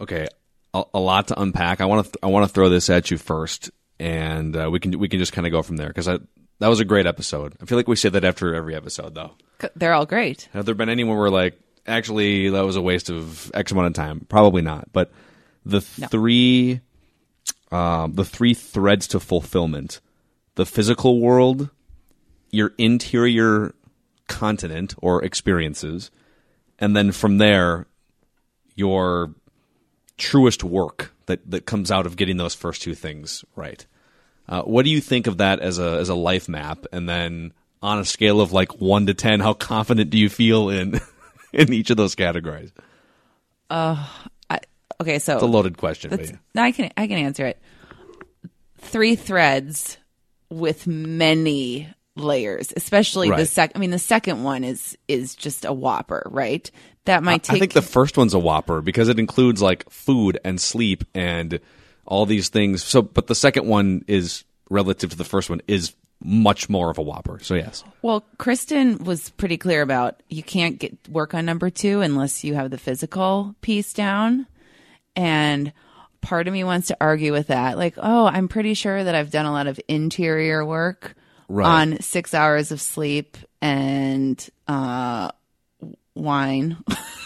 Okay, a, a lot to unpack. I want to th- I want to throw this at you first, and uh, we can we can just kind of go from there because that was a great episode. I feel like we say that after every episode, though. They're all great. Have there been anyone where we're like actually that was a waste of X amount of time? Probably not. But the No. three, um, the three threads to fulfillment: the physical world, your interior continent or experiences, and then from there, your truest work that that comes out of getting those first two things right. Uh, what do you think of that as a as a life map? And then on a scale of like one to ten, how confident do you feel in in each of those categories? I, okay, so It's a loaded question. But That's, yeah. no, I can I can answer it. Three threads with many layers, especially the Right. sec. I mean, the second one is is just a whopper, right? That might take. I think the first one's a whopper because it includes like food and sleep and all these things. So, but the second one is relative to the first one is much more of a whopper. So yes, well, Kristen was pretty clear about you can't get work on number two unless you have the physical piece down, and part of me wants to argue with that. Like, oh, I'm pretty sure that I've done a lot of interior work Right. on six hours of sleep and uh, wine.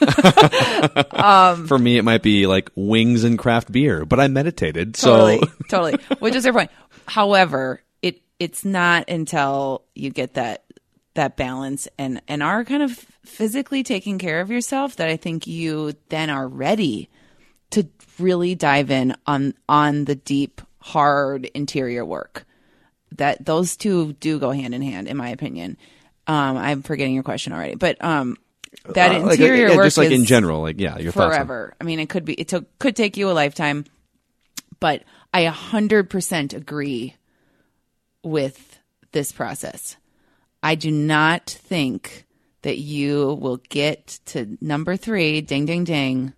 for me it might be like wings and craft beer, but I meditated. totally, So totally. Which is their point. However, it it's not until you get that that balance and and are kind of physically taking care of yourself that I think you then are ready to really dive in on on the deep, hard interior work. That those two do go hand in hand, in my opinion. Um, I'm forgetting your question already, but um, that Uh, like, interior yeah, work just like in general, like yeah, your forever. I mean, it could be it took could take you a lifetime, but I a hundred percent agree with this process. I do not think that you will get to number three, ding ding ding,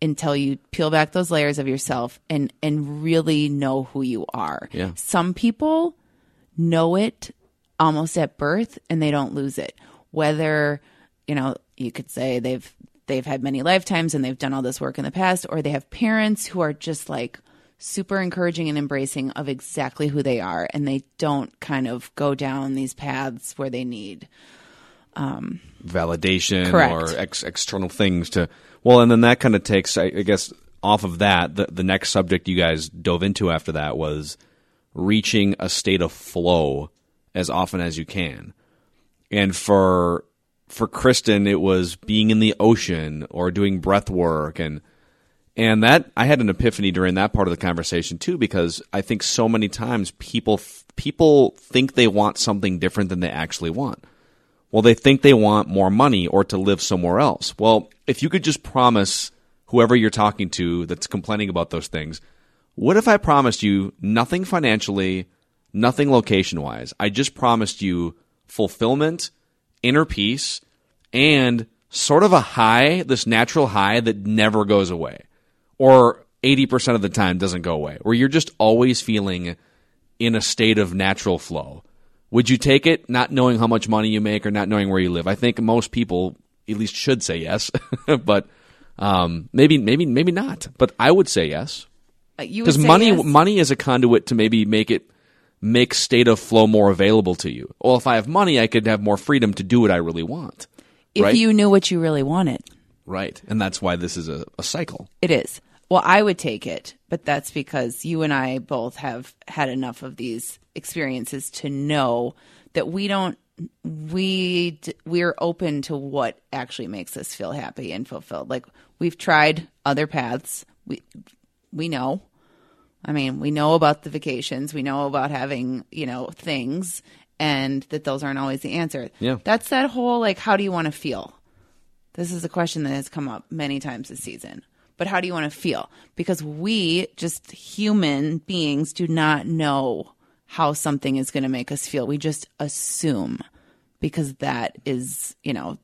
until you peel back those layers of yourself and and really know who you are. Yeah. Some people know it almost at birth and they don't lose it. Whether, you know, you could say they've they've had many lifetimes and they've done all this work in the past or they have parents who are just like super encouraging and embracing of exactly who they are and they don't kind of go down these paths where they need um, validation Correct. or ex- external things to well and then that kind of takes I, I guess off of that the, the next subject you guys dove into after that was reaching a state of flow as often as you can and for for kristen it was being in the ocean or doing breath work and and that I had an epiphany during that part of the conversation too, because I think so many times people people think they want something different than they actually want. Well, they think they want more money or to live somewhere else. Well, if you could just promise whoever you're talking to that's complaining about those things, what if I promised you nothing financially, nothing location wise? I just promised you fulfillment, inner peace, and sort of a high, this natural high that never goes away or 80% of the time doesn't go away, where you're just always feeling in a state of natural flow. Would you take it not knowing how much money you make or not knowing where you live? I think most people at least should say yes, but um, maybe maybe maybe not. But I would say yes Uh, because money yes? money is a conduit to maybe make it make state of flow more available to you. Well, if I have money, I could have more freedom to do what I really want. if right? you knew what you really wanted. Right, and that's why this is a, a cycle. It is. Well, I would take it, but that's because you and I both have had enough of these experiences to know that we don't we we're open to what actually makes us feel happy and fulfilled. Like we've tried other paths. We we know. I mean, we know about the vacations, we know about having, you know, things and that those aren't always the answer. Yeah. That's that whole like how do you want to feel? This is a question that has come up many times this season. But how do you want to feel? Because we, just human beings, do not know how something is going to make us feel. We just assume because that is, you know,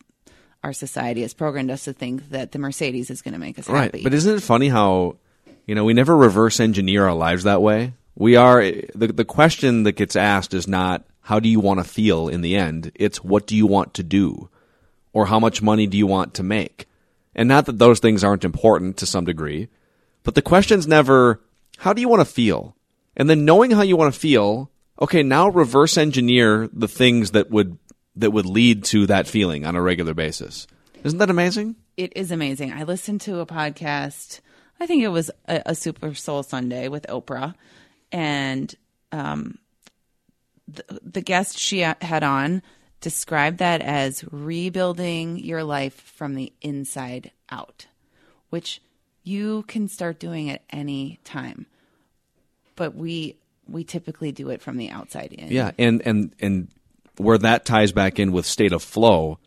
our society has programmed us to think that the Mercedes is going to make us Right. happy. But isn't it funny how, you know, we never reverse engineer our lives that way? We are, the, the question that gets asked is not, how do you want to feel in the end? It's, what do you want to do? Or how much money do you want to make? And not that those things aren't important to some degree, but the question's never, how do you want to feel? And then knowing how you want to feel, okay, now reverse engineer the things that would that would lead to that feeling on a regular basis. Isn't that amazing? It is amazing. I listened to a podcast. I think it was a, a Super Soul Sunday with Oprah, and um, the, the guest she had on described that as rebuilding your life from the inside out, which you can start doing at any time. But we we typically do it from the outside in. Yeah, and and and where that ties back in with state of flow,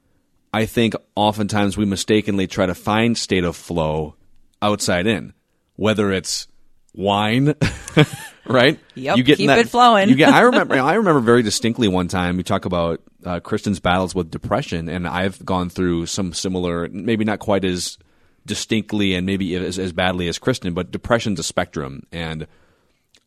I think oftentimes we mistakenly try to find state of flow outside in, whether it's wine, right? Yep, you get keep it flowing. you get. I remember. I remember very distinctly one time. You talk about uh, Kristen's battles with depression, and I've gone through some similar, maybe not quite as distinctly and maybe as, as badly as Kristen, but depression's a spectrum, and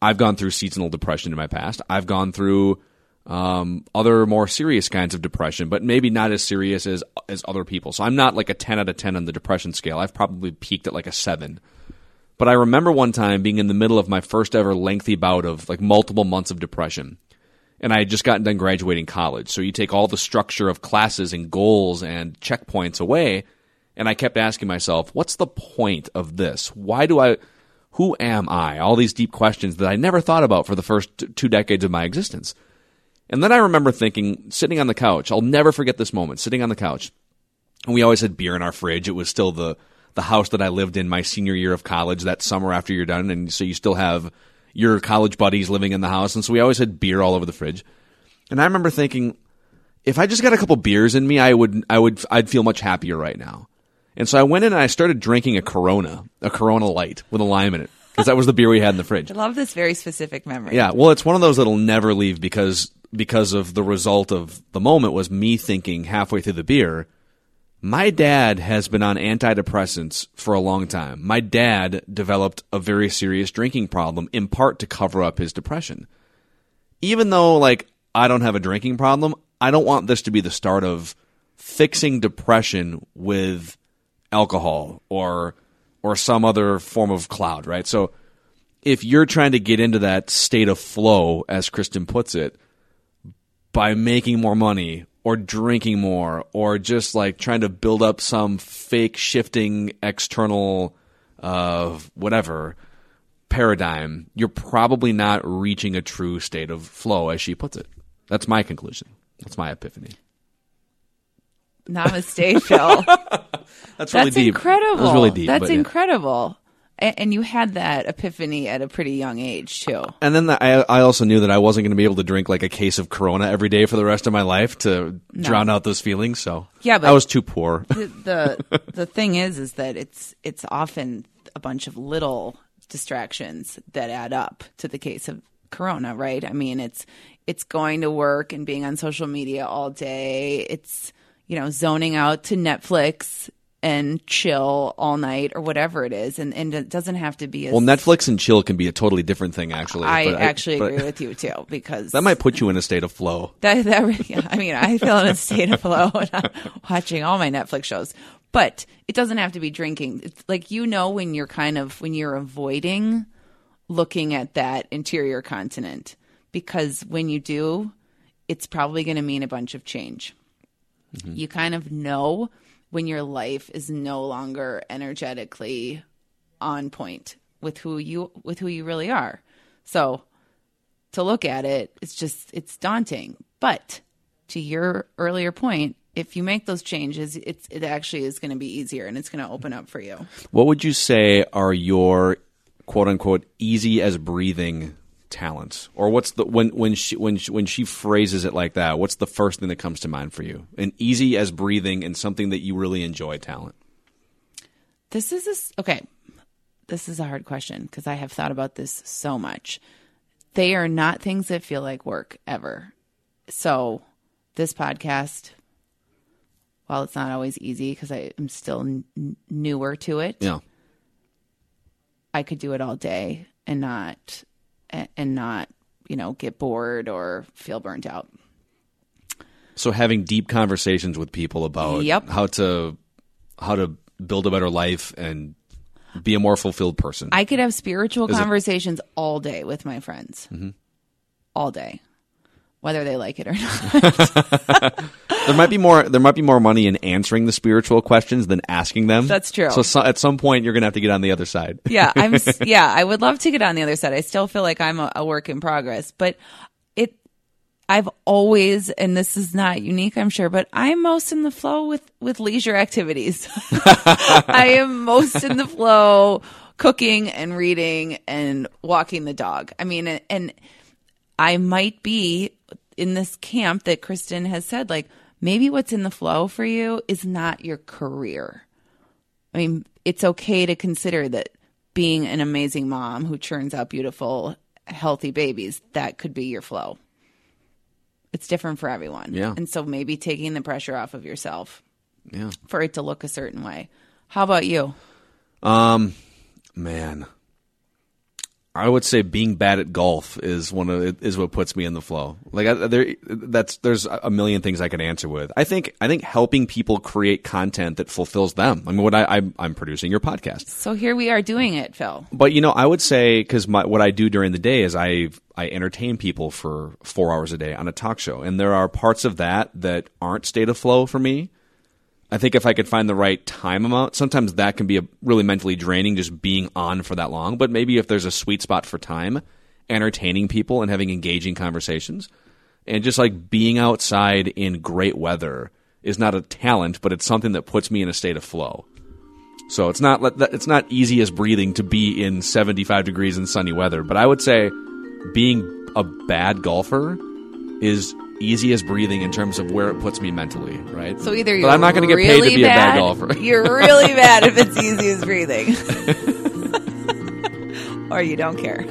I've gone through seasonal depression in my past. I've gone through um, other more serious kinds of depression, but maybe not as serious as as other people. So I'm not like a 10 out of 10 on the depression scale. I've probably peaked at like a 7. But I remember one time being in the middle of my first ever lengthy bout of like multiple months of depression. And I had just gotten done graduating college. So you take all the structure of classes and goals and checkpoints away. And I kept asking myself, what's the point of this? Why do I, who am I? All these deep questions that I never thought about for the first two decades of my existence. And then I remember thinking, sitting on the couch, I'll never forget this moment, sitting on the couch. And we always had beer in our fridge. It was still the, the house that I lived in my senior year of college that summer after you're done. And so you still have your college buddies living in the house. And so we always had beer all over the fridge. And I remember thinking, if I just got a couple beers in me, I would, I would, I'd feel much happier right now. And so I went in and I started drinking a Corona, a Corona Light with a lime in it. Because that was the beer we had in the fridge. I love this very specific memory. Yeah, well, it's one of those that'll never leave because because of the result of the moment was me thinking halfway through the beer, my dad has been on antidepressants for a long time. My dad developed a very serious drinking problem in part to cover up his depression. Even though like I don't have a drinking problem, I don't want this to be the start of fixing depression with alcohol or or some other form of cloud, right? So if you're trying to get into that state of flow as Kristen puts it, by making more money or drinking more or just like trying to build up some fake shifting external uh, whatever paradigm, you're probably not reaching a true state of flow, as she puts it. That's my conclusion. That's my epiphany. Namaste, Phil. That's really That's deep. incredible. That was really deep. That's but yeah. incredible. And, and you had that epiphany at a pretty young age too. And then the, I, I also knew that I wasn't going to be able to drink like a case of Corona every day for the rest of my life to drown out those feelings. So Yeah, but- I was too poor. the the, the thing is is that it's it's often a bunch of little distractions that add up to the case of corona right i mean it's it's going to work and being on social media all day it's you know zoning out to netflix and chill all night or whatever it is and and it doesn't have to be as well, Netflix and chill can be a totally different thing, actually. I actually but agree with you too because That might put you in a state of flow. that that yeah, I mean, I feel in a state of flow when I'm watching all my Netflix shows. But it doesn't have to be drinking. It's like you know when you're kind of when you're avoiding looking at that interior continent because when you do, it's probably going to mean a bunch of change. Mm-hmm. You kind of know when your life is no longer energetically on point with who you with who you really are. So to look at it, it's just it's daunting. But to your earlier point, if you make those changes, it's it actually is going to be easier and it's going to open up for you. What would you say are your quote unquote easy as breathing talents? Or what's the when when she when she, when she phrases it like that, what's the first thing that comes to mind for you? An easy as breathing and something that you really enjoy talent. This is this okay. This is a hard question because I have thought about this so much. They are not things that feel like work ever. So, this podcast, while it's not always easy because I am still n- newer to it, Yeah. I could do it all day and not and not you know get bored or feel burnt out. So having deep conversations with people about Yep. how to how to build a better life and be a more fulfilled person. I could have spiritual it- conversations all day with my friends. Mm-hmm. All day. Whether they like it or not. there might be more. There might be more money in answering the spiritual questions than asking them. That's true. So, so at some point, you're going to have to get on the other side. yeah, I'm yeah, I would love to get on the other side. I still feel like I'm a, a work in progress, but it I've always and this is not unique, I'm sure, but I'm most in the flow with with leisure activities. I am most in the flow cooking and reading and walking the dog. I mean, and I might be in this camp that Kristen has said like maybe what's in the flow for you is not your career. I mean, it's okay to consider that being an amazing mom who churns out beautiful, healthy babies, that could be your flow. It's different for everyone. Yeah. And so maybe taking the pressure off of yourself Yeah. for it to look a certain way. How about you? Um, man, I would say being bad at golf is one of is what puts me in the flow. Like I, there, that's there's a million things I could answer with. I think I think helping people create content that fulfills them. I mean, what I I'm, I'm producing your podcast, So here we are doing it, Phil. but you know, I would say because what I do during the day is I I entertain people for four hours a day on a talk show, and there are parts of that that aren't state of flow for me. I think if I could find the right time amount, sometimes that can be a really mentally draining just being on for that long. But maybe if there's a sweet spot for time, entertaining people and having engaging conversations, and just like being outside in great weather is not a talent, but it's something that puts me in a state of flow. So it's not it's not easy as breathing to be in 75 degrees and sunny weather, but I would say being a bad golfer is easy as breathing in terms of where it puts me mentally, right? So either you're I'm not going to get really paid to be bad, a bad golfer. You're really bad if it's easy as breathing. or you don't care.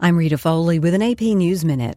I'm Rita Foley with an AP News Minute.